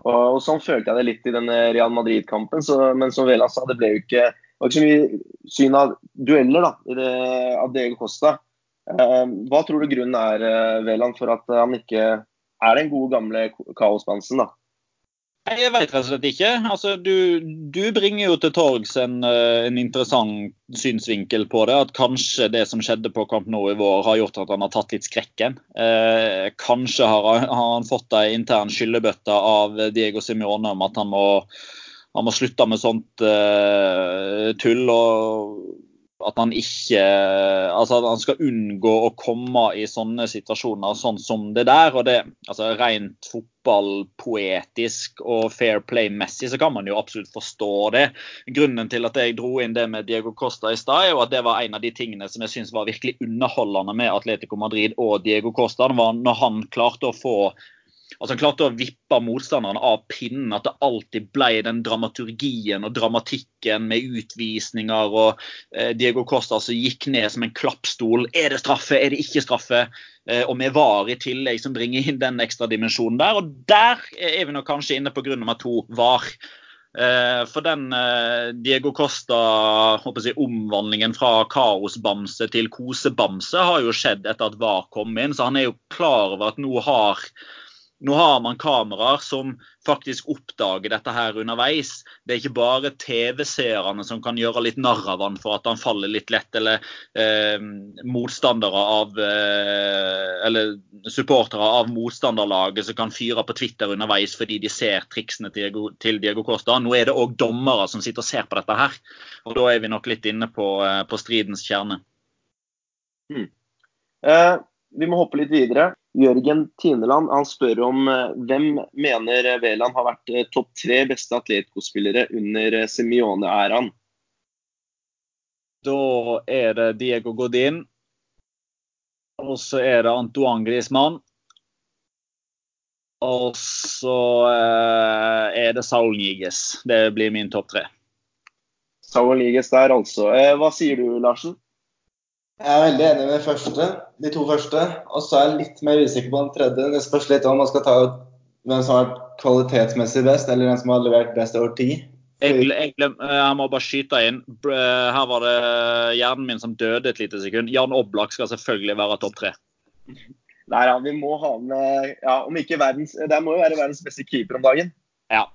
Og, og Sånn følte jeg det litt i denne Real Madrid-kampen. Men som Vela sa, det ble jo ikke, det ikke så mye syn av dueller da, i det, av Diego Costa. Uh, hva tror du grunnen er, Veland, for at han ikke er den gode, gamle kaosbansen, da? Jeg vet rett og slett ikke. Altså, du, du, bringer jo til torgs en, eh, en, interessant synsvinkel på det. At kanskje det som skjedde på Camp Nou i vår har gjort at han har tatt litt skrekken. Eh, kanskje har, har, han fått ei intern skyllebøtte av Diego Simione om at han må, han må slutte med sånt eh, tull. og at han ikke Altså at han skal unngå å komme i sånne situasjoner sånn som det der. og det, altså Rent fotballpoetisk og fair play-messig så kan man jo absolutt forstå det. Grunnen til at jeg dro inn det med Diego Costa i stad, er jo at det var en av de tingene som jeg syns var virkelig underholdende med Atletico Madrid og Diego Costa. Det var når han klarte å få Altså Han klarte å vippe motstanderen av pinnen. At det alltid ble den dramaturgien og dramatikken med utvisninger. og eh, Diego Costa som gikk ned som en klappstol. Er det straffe, er det ikke straffe? Eh, og med VAR i tillegg som bringer inn den ekstra dimensjonen der. Og der er vi nok kanskje inne på grunn nummer to, VAR. Eh, for den eh, Diego Costa jeg, omvandlingen fra kaosbamse til kosebamse har jo skjedd etter at VAR kom inn. Så han er jo klar over at nå har nå har man kameraer som faktisk oppdager dette her underveis. Det er ikke bare TV-seerne som kan gjøre litt narr av han for at han faller litt lett, eller eh, motstandere av eh, Eller supportere av motstanderlaget som kan fyre på Twitter underveis fordi de ser triksene til Diego, til Diego Costa. Nå er det òg dommere som sitter og ser på dette her. Og da er vi nok litt inne på, eh, på stridens kjerne. Hmm. Eh, vi må hoppe litt videre. Jørgen Tineland han spør om eh, hvem mener Veland har vært eh, topp tre beste Atletico-spillere under eh, Semione-æraen? Da er det Diego Godin. Og så er det Antoine Griezmann. Og så er det Saul Niges. Det blir min topp tre. Saul Niges der, altså. Hva sier du, Larsen? Jeg er veldig enig med første, de to første. Og så er jeg litt mer usikker på den tredje. Det spørs litt om man skal ta ut hvem som har vært kvalitetsmessig best, eller hvem som har levert best over tid. Jeg, jeg, jeg, må bare skyte inn. Her var det hjernen min som døde et lite sekund. Jan Oblak skal selvfølgelig være topp tre. Nei, ja, vi må ha med ja, om ikke verdens, Det må jo være verdens beste keeper om dagen. Ja,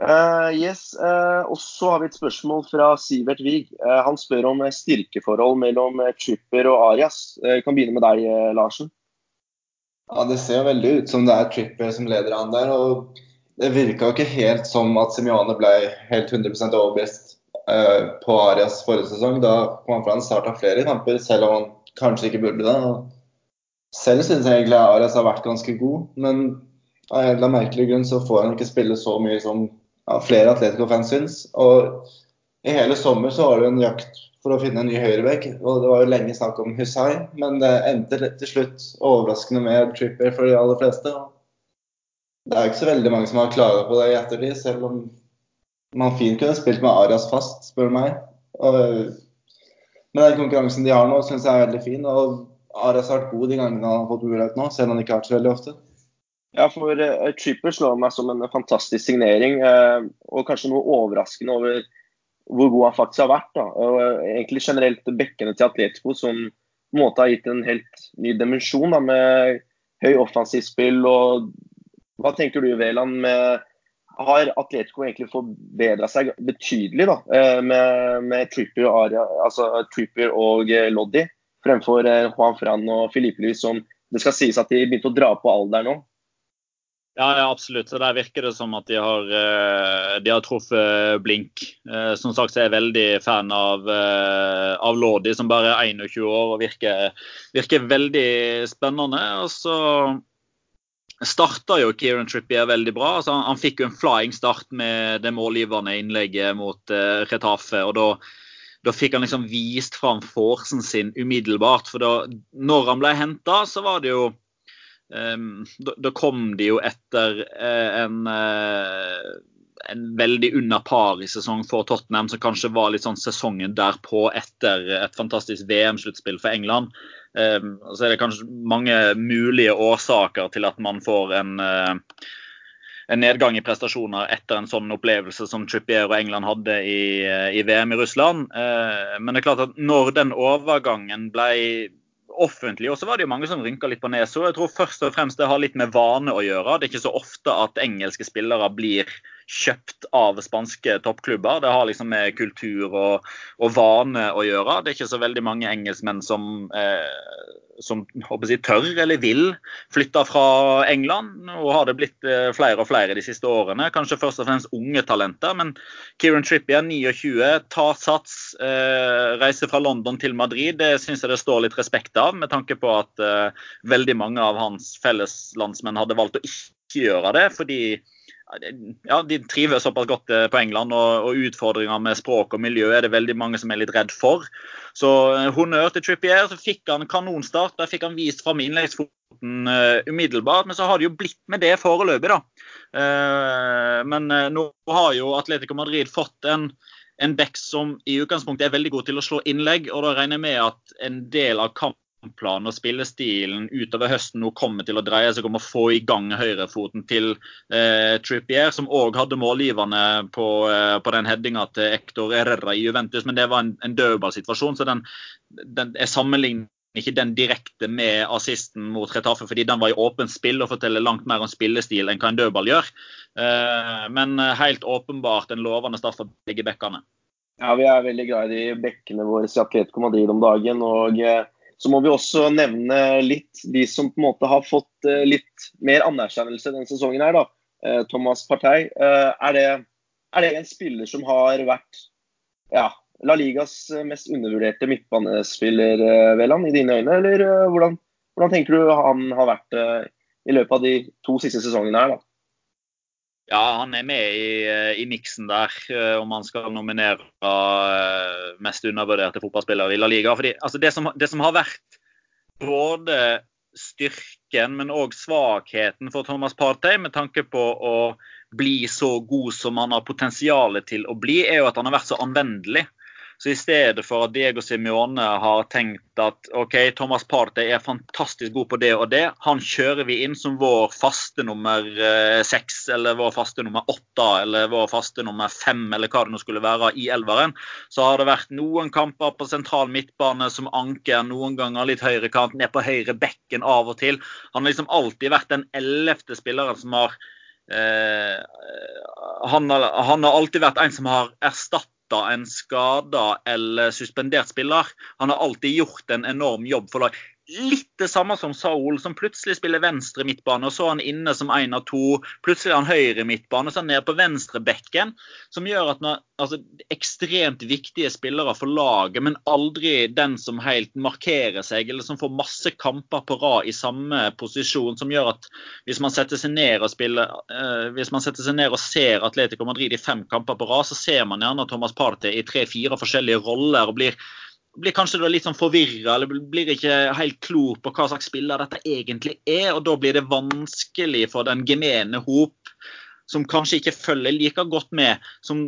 Uh, yes, uh, og så har vi et spørsmål fra Sivert Wiig. Uh, han spør om styrkeforhold mellom Tripper og Arias. Jeg kan begynne med deg, Larsen. Ja, Det ser veldig ut som det er Tripper som leder an der. og Det virka ikke helt som at Simione ble helt 100% overbevist på Arias forrige sesong. Da kom han fra en start av flere kamper, selv om han kanskje ikke burde det. Og selv syns jeg egentlig Arias har vært ganske god, men av en eller annen merkelig grunn så får han ikke spille så mye som flere Atletico-fans syns. Og I hele sommer så var det en jakt for å finne en ny høyrebekk. Og det var jo lenge snakk om Hussein, men det endte til slutt overraskende med Tripper for de aller fleste. Det er jo ikke så veldig mange som har klaga på det i ettertid, selv om man fint kunne spilt med Arias fast, spør du meg. Og men den konkurransen de har nå, syns jeg er veldig fin. Og Arias har vært god de gangene han har fått mulighet nå, selv om han ikke har vært så veldig ofte. Ja, for uh, Tripper slår meg som en fantastisk signering, uh, og kanskje noe overraskende over hvor god han faktisk har vært. Da. Og uh, egentlig generelt bekkene til Atletico som på en måte har gitt en helt ny dimensjon med høy offensivt spill. og Hva tenker du, Veland, med har Atletico egentlig forbedra seg betydelig da, eh, med, med Tripper, og Aria, altså Tripper og Loddy, fremfor Juan Fran og Filipe Luis, som det skal sies at de begynte å dra på alder nå? Ja, ja, absolutt. Så Der virker det som at de har, de har truffet blink. Som sagt så er jeg veldig fan av, av Lodi, som bare er 21 år og virker, virker veldig spennende. Og så starta jo Kieran Trippier veldig bra. Altså, han, han, fikk jo en flying start med det målgivende innlegget mot uh, Retafe. og da, da fikk han liksom vist fram forsen sin umiddelbart. For da når han ble henta, så var det jo da, da, kom de jo etter uh, en uh, en veldig under par i sesong for Tottenham, som kanskje var litt sånn sesongen derpå etter et fantastisk VM-sluttspill for England. Ehm, så er det kanskje mange mulige årsaker til at man får en, eh, en nedgang i prestasjoner etter en sånn opplevelse som Trippier og England hadde i, eh, i VM i Russland. Eh, men det er klart at når den overgangen ble offentlig, og så var det jo mange som rynka litt på nesa. Jeg tror først og fremst det har litt med vane å gjøre. Det er ikke så ofte at engelske spillere blir kjøpt av spanske toppklubber. Det har liksom med kultur og, og vane å gjøre. Det er ikke så veldig mange engelskmenn som, eh, som jeg, tør eller vil flytte fra England. Og har det blitt eh, flere og flere de siste årene. Kanskje først og fremst unge talenter. Men Kieran Trippier, 29, tar sats, eh, reiser fra London til Madrid. Det syns jeg det står litt respekt av, med tanke på at eh, veldig mange av hans felleslandsmenn hadde valgt å ikke gjøre det. fordi ja, de trives såpass godt eh, på England, og, og, utfordringer med språk og miljø er det veldig mange som er litt redd for. Så uh, honnør til Trippier. Så fikk han kanonstart. Der fikk han vist fram innleggsfoten uh, umiddelbart. Men så har det jo blitt med det foreløpig, da. Uh, men nå har jo Atletico Madrid fått en en back som i utgangspunktet er veldig god til å slå innlegg. og Da regner jeg med at en del av kampen kampplanen og spillestilen utover høsten nå kommer til å dreie seg om å få i gang høyrefoten til eh, Trippier, som òg hadde målgivende på, eh, på den headinga til Ector Herrera i Juventus, men det var en, en dødballsituasjon. så den, den er sammenlignet ikke den direkte med assisten mot Retafe, fordi den var i åpent spill og forteller langt mer om spillestil enn hva en dødball gjør. Eh, men helt åpenbart en lovende start for begge bekkene. Ja, Vi er veldig glad i bekkene våre i Atletico Madrid om dagen. og eh, så må vi også nevne litt de som på en måte har fått eh, litt mer anerkjennelse denne sesongen. her da. Eh, Thomas Partey. Eh, er det, er det en spiller som har vært ja, La Ligas mest undervurderte midtbanespiller, Veland, i dine øyne? Eller hvordan, hvordan, tenker du han har vært i løpet av de to siste sesongene her? da? Ja, han er med i, i miksen der, om han skal nominere uh, mest undervurderte fotballspillere i La Liga. Fordi, altså det, som, det, som, har vært både styrken, men òg svakheten for Thomas Partey med tanke på å bli så god som han har potensial til å bli, er jo at han har vært så anvendelig. Så i stedet for at Diego Simione har tenkt at OK, Thomas Partey er fantastisk god på det og det, han kjører vi inn som vår faste nummer eh, seks eller vår faste nummer åtte eller vår faste nummer fem eller hva det nå skulle være i elveren, så har det vært noen kamper på sentral midtbane som anker, noen ganger litt høyrekant, ned på høyre bekken av og til. Han har liksom alltid vært den ellevte spilleren som har eh, han, har, han har alltid vært en som har erstattet en skada eller suspendert spiller. Han har alltid gjort en enorm jobb for lag. Litt det samme som Saul, som plutselig spiller venstre midtbane, og så er han inne som én av to. Plutselig er han høyre midtbane, og så er han nede på venstre bekken. Som gjør at man, altså, ekstremt viktige spillere for laget, men aldri den som helt markerer seg, eller som får masse kamper på rad i samme posisjon. Som gjør at hvis man setter seg ned og spiller, eh, hvis man setter seg ned og ser Atletico Madrid i fem kamper på rad, så ser man gjerne Thomas Partey i tre-fire forskjellige roller og blir blir kanskje litt sånn forvirra eller blir ikke helt klok på hva slags spiller dette egentlig er. og Da blir det vanskelig for den gemene hop, som kanskje ikke følger like godt med, som,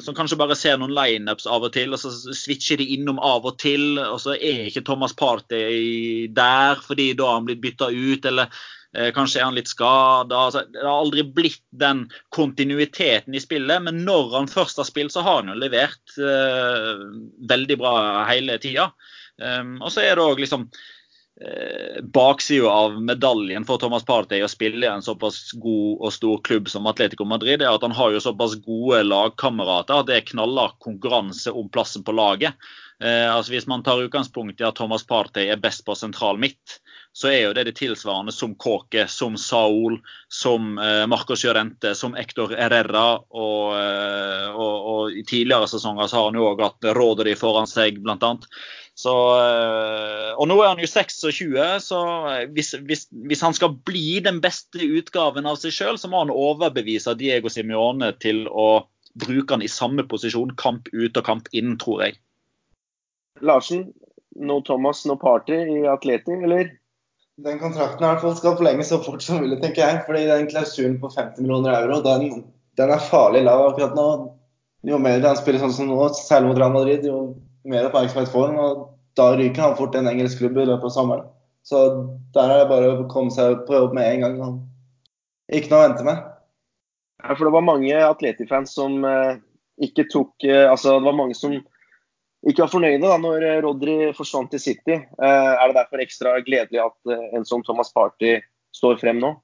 som kanskje bare ser noen lineups av og til, og så switcher de innom av og til, og så er ikke Thomas Partey der fordi da har han blitt bytta ut. eller kanskje er han litt skada. Altså, det har aldri blitt den kontinuiteten i spillet, men når han først har spilt, så har han jo levert uh, veldig bra hele tida. Um, og så er det òg liksom uh, baksida av medaljen for Thomas Partey å spille i en såpass god og stor klubb som Atletico Madrid, er at han har jo såpass gode lagkamerater at det er knaller konkurranse om plassen på laget. Uh, altså Hvis man tar utgangspunkt i at Thomas Partey er best på sentral midt, så er jo det det tilsvarende som Kåke, som Saul, som eh, Marcos Llorente, som Ector Herrera. Og, eh, og, og, i tidligere sesonger så har han jo òg hatt Rodri foran seg, bl.a. Så, eh, og nå er han jo 26, så hvis, hvis, hvis han skal bli den beste utgaven av seg sjøl, så må han overbevise Diego Simione til å bruke han i samme posisjon kamp ut og kamp inn, tror jeg. Larsen, nå Thomas, nå party i Atleti, eller? Den kontrakten i hvert fall skal forlenges så fort som mulig, tenker jeg. fordi den klausulen på 50 millioner euro, den, den er farlig lav akkurat nå. Jo mer han spiller sånn som nå, særlig mot Real Madrid, jo mer oppmerksomhet får han. og Da ryker han fort en engelsk klubb i løpet av sommeren. Så der er det bare å komme seg på jobb med en gang. og Ikke noe å vente med. Ja, for det var mange Atleti-fans som eh, ikke tok eh, Altså, det var mange som ikke var fornøyde da når Rodri Rodry forsvant til City. Eh, er det derfor ekstra gledelig at eh, en som Thomas Party står frem nå?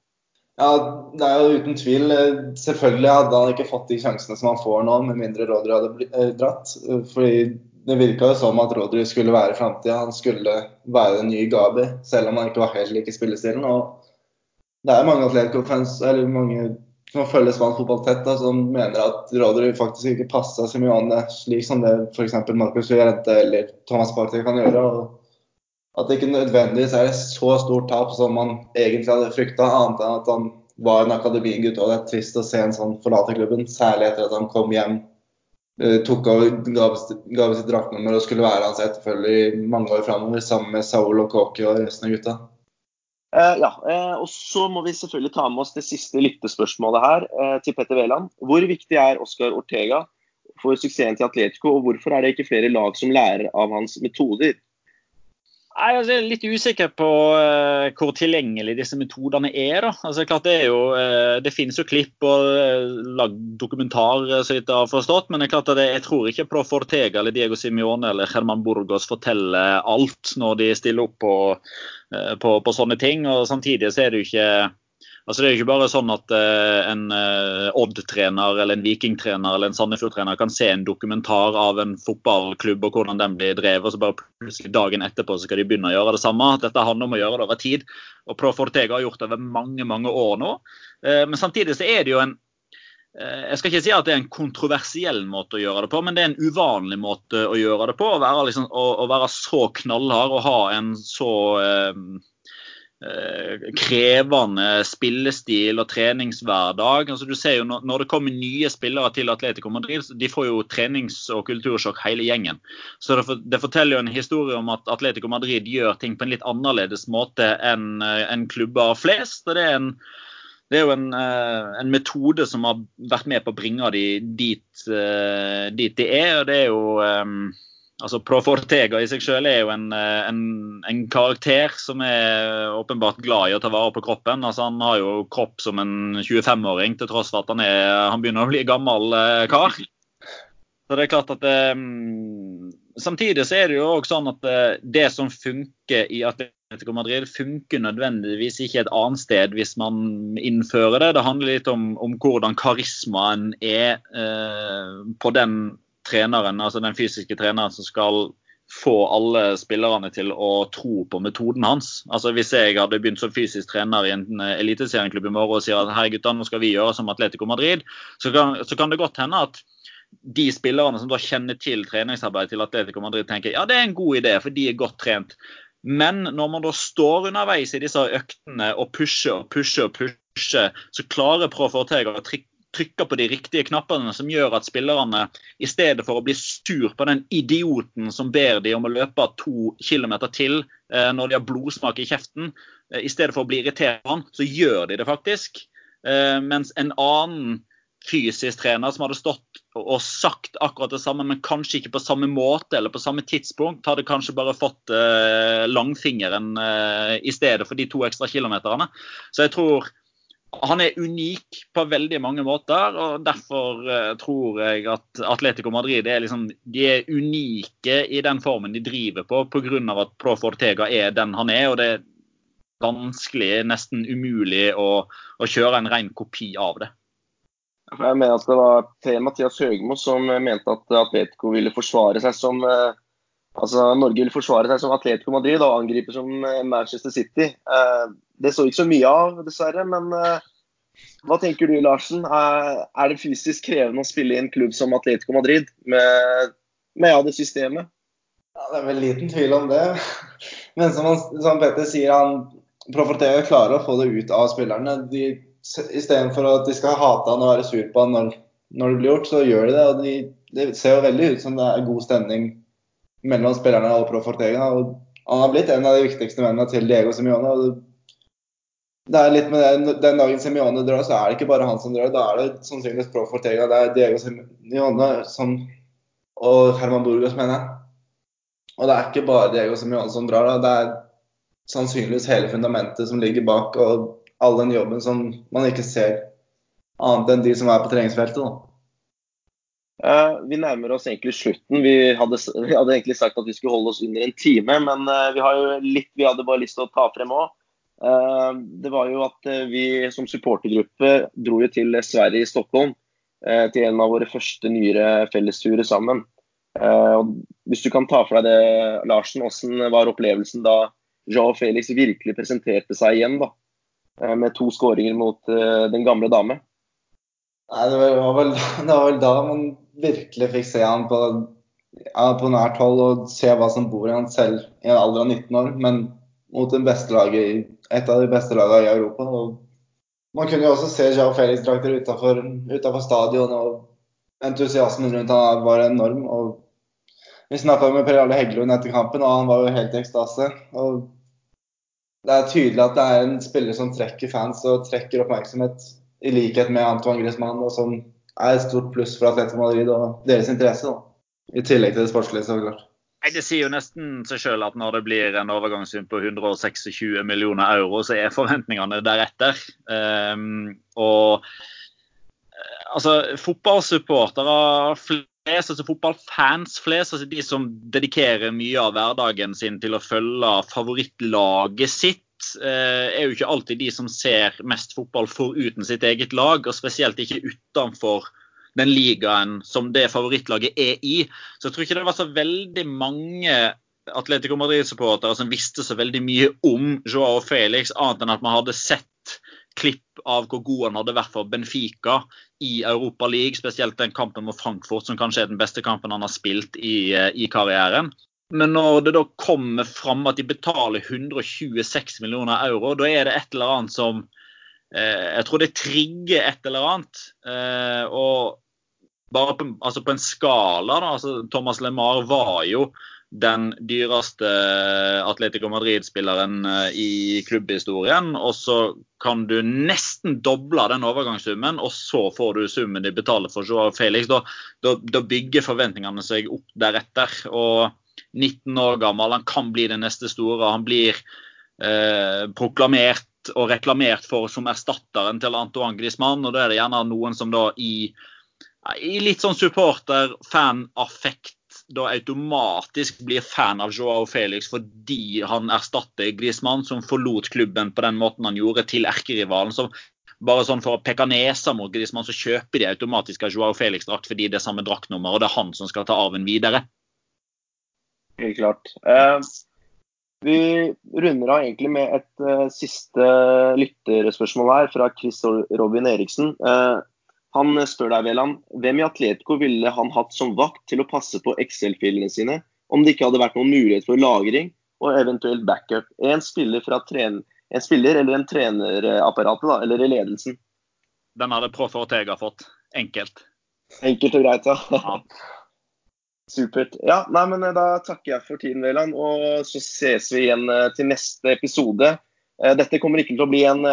Ja, det er jo uten tvil. Selvfølgelig hadde han ikke fått de sjansene som han får nå, med mindre Rodri hadde dratt. Fordi det virka jo som at Rodri skulle være framtida. Han skulle være den nye Gabi, selv om han ikke var helt like spillestilen. Og det er mange mange som følger spansk fotball tett, da, som mener at Rodry faktisk ikke passa Simione slik som det f.eks. Marcus Llorente eller Thomas Partey kan gjøre. og At det ikke nødvendigvis er et så stort tap som man egentlig hadde frykta, annet enn at han var en akademigutt. og Det er trist å se en sånn forlate klubben, særlig etter at han kom hjem. Uh, tok over, ga sitt draktnummer og skulle være hans etterfølger i mange år framover, sammen med Saul og Kåke og resten av gutta. Uh, ja, uh, og Så må vi selvfølgelig ta med oss det siste lyttespørsmålet her uh, til Petter Wæland. Hvor viktig er Oscar Ortega for suksessen til Atletico, og hvorfor er det ikke flere lag som lærer av hans metoder? Jeg er litt usikker på uh, hvor tilgjengelig disse metodene er. Altså, Det er jo, uh, det finnes jo klipp og uh, lagd dokumentar, så vidt jeg har forstått. Men det jeg tror ikke Pro Fortega eller Diego Simione eller Herman Burgos forteller alt når de stiller opp på, på, på sånne ting. og Samtidig så er det jo ikke Altså Det er ikke bare sånn at uh, en uh, Odd-trener eller en Viking-trener eller en Sandefjord-trener kan se en dokumentar av en fotballklubb og hvordan den blir drevet, og så bare plutselig dagen etterpå så skal de begynne å gjøre det samme. Dette handler om å gjøre det over tid. Og Pro Fortega har gjort det over mange mange år nå. Uh, men samtidig så er det jo en jeg skal ikke si at det er en kontroversiell måte å gjøre det på, men det er en uvanlig måte å gjøre det på. Å være, liksom, å, å være så knallhard og ha en så Eh, krevende spillestil og treningshverdag. Altså, du ser jo når, det kommer nye spillere til Atletico Madrid, de får jo trenings- og kultursjokk hele gjengen. Så det, det, forteller jo en historie om at Atletico Madrid gjør ting på en litt annerledes måte enn eh, en klubber flest. og det er en det er jo en, eh, en, metode som har vært med på å bringe de dit, dit de er. og det er jo Altså Profortega i seg selv er jo en, eh, en, en, karakter som er åpenbart glad i å ta vare på kroppen. Altså Han har jo kropp som en 25-åring, til tross for at han, er, han begynner å bli gammel eh, kar. Så det er klart at um, Samtidig så er det jo også sånn at det som funker i Atletico Madrid, funker nødvendigvis ikke et annet sted hvis man innfører det. Det handler litt om, om hvordan karismaen er uh, på den treneren, altså den fysiske treneren som skal få alle spillerne til å tro på metoden hans. Altså Hvis jeg hadde begynt som fysisk trener i en eh, eliteserieklubb i morgen og sier at hei gutta, nå skal vi gjøre som Atletico Madrid, så kan, så kan det godt hende at de spillerne som da kjenner til treningsarbeidet til Atletico Madrid, tenker ja, det er en god idé, for de er godt trent. Men når man da står underveis i disse øktene og pusher og pusher og pusher, så klarer Pro Fortega å trykke på de riktige knappene som gjør at spillerne, i stedet for å bli sur på den idioten som ber de om å løpe to kilometer til eh, når de har blodsmak i kjeften, eh, i stedet for å bli irritert på han, så gjør de det faktisk. Eh, mens en annen fysisk trener som hadde stått og sagt akkurat det samme, men kanskje ikke på samme måte eller på samme tidspunkt, hadde kanskje bare fått eh, langfingeren eh, i stedet for de to ekstra kilometerne. Så jeg tror han er unik på veldig mange måter, og derfor eh, tror jeg at Atletico Madrid er, liksom, de er unike i den formen de driver på, pga. at Pro Fortega er den han er. og det er vanskelig, nesten umulig, å, å kjøre en ren kopi av det. Jeg mener at Det var Per Mathias Høgmo som mente at Atletico ville forsvare seg som eh, altså Norge vil forsvare seg som Atletico Madrid og angripe som eh, Manchester City. Eh, det så ikke så mye av, dessverre. Men hva tenker du, Larsen? Er det fysisk krevende å spille i en klubb som Atletico Madrid med, med ja, det systemet? Ja, Det er vel liten tvil om det. Men som, han, som Petter sier, han Proforteo klarer å få det ut av spillerne. De Istedenfor at de skal hate han og være sur på han når, når, det blir gjort, så gjør de det. og de, Det ser jo veldig ut som det er god stemning mellom spillerne og Pro Fortega. Og han har blitt en av de viktigste mennene til Diego Simione. det er litt med det, Den dagen Simione drar, så er det ikke bare han som drar. Da er det sannsynligvis Pro Fortega. Det er Diego Simione som, og Herman Burgos, mener jeg. Og det er ikke bare Diego Simione som drar. Da. Det er sannsynligvis hele fundamentet som ligger bak. og all den jobben som man ikke ser annet enn de som er på treningsfeltet. Da. Uh, vi nærmer oss egentlig slutten. Vi hadde, vi hadde, egentlig sagt at vi skulle holde oss under en time, men uh, vi litt vi hadde bare lyst til å ta frem òg. Eh, det var jo at vi som supportergruppe dro jo til Sverige i Stockholm til en av våre første nyere fellesturer sammen. hvis du kan ta for deg det, Larsen, hvordan var opplevelsen da Joao Felix virkelig presenterte seg igjen? da? Eh, med to skåringer mot eh, den gamle dame. Nei, det var, vel, det var vel da man virkelig fikk se han på, ja, på nært hold og se hva som bor i han selv i en alder av 19 år, men mot laget, et av de beste lagene i Europa. Og man kunne jo også se Jao Felix-drakter utafor stadion, og entusiasmen rundt han var enorm. og Vi snakka med Per Arle Heggelund etter kampen, og han var jo helt i ekstase. og det er tydelig at det er en spiller som trekker fans og trekker oppmerksomhet, i likhet med Antoine Griezmann, og som er et stort pluss for Atletico Madrid og deres interesse. Da. I tillegg til det sportslige, så klart. Nei, Det sier jo nesten seg selv at når det blir en overgangssum på 126 millioner euro, så er forventningene deretter. Um, og eh, altså, fotballsupportere flest, altså fotballfans flest, altså de som dedikerer mye av hverdagen sin til å følge favorittlaget sitt, er jo ikke alltid de som ser mest fotball foruten sitt eget lag, og spesielt ikke utenfor den ligaen som det favorittlaget er i. Så jeg tror ikke det var så veldig mange Atletico Madrid-supportere som visste så veldig mye om Joao Felix, annet enn at man hadde sett klipp av hvor god han hadde vært for Benfica i Europa League, spesielt den kampen mot Frankfurt, som kanskje er den beste kampen han har spilt i, eh, i karrieren. Men når det da kommer fram at de betaler 126 millioner euro, da er det et eller annet som eh, Jeg tror det trigger et eller annet. Eh, og bare på, altså på en skala, da. altså Thomas LeMar var jo den dyreste Atletico Madrid-spilleren eh, i klubbhistorien. Og så kan du nesten doble den overgangssummen, og så får du summen de betaler for Joao Felix. Da, da, da, bygger forventningene seg opp deretter. Og 19 år gammel, han kan bli den neste store. Han blir eh, proklamert og reklamert for som erstatteren til Antoine Griezmann. Og da er det gjerne noen som da i, i litt sånn supporter-fan-affekt da automatisk blir fan av Joao Felix fordi han erstatter Griezmann, som forlot klubben på den måten han gjorde, til erkerivalen. Så bare sånn For å peke nesa mot Griezmann, så kjøper de automatisk av Joao Felix-drakt fordi det er samme draktnummer, og det er han som skal ta arven videre. Helt klart. Eh, vi runder av egentlig med et eh, siste lytterspørsmål her fra Chris Robin Eriksen. Eh, han spør deg, Veland, hvem i Atletico ville han hatt som vakt til å passe på Excel-filene sine, om det ikke hadde vært noen mulighet for lagring og eventuelt backup? En spiller, en spiller eller en trenerapparatet, da, eller i ledelsen? Den hadde Proff Ortega fått. Enkelt. Enkelt og greit, ja. ja. Supert. Ja, nei, men eh, Da takker jeg for tiden, Veland, og så ses vi igjen eh, til neste episode. Eh, dette kommer ikke til å bli en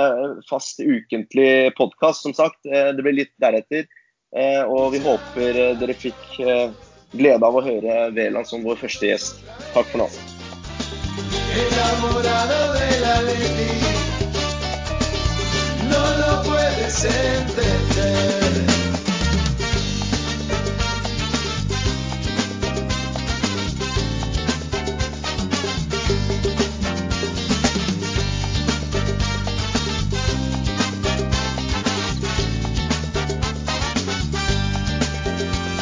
fast ukentlig podkast, som sagt. Det blir litt deretter. Og vi håper dere fikk glede av å høre Veland som vår første gjest. Takk for nå.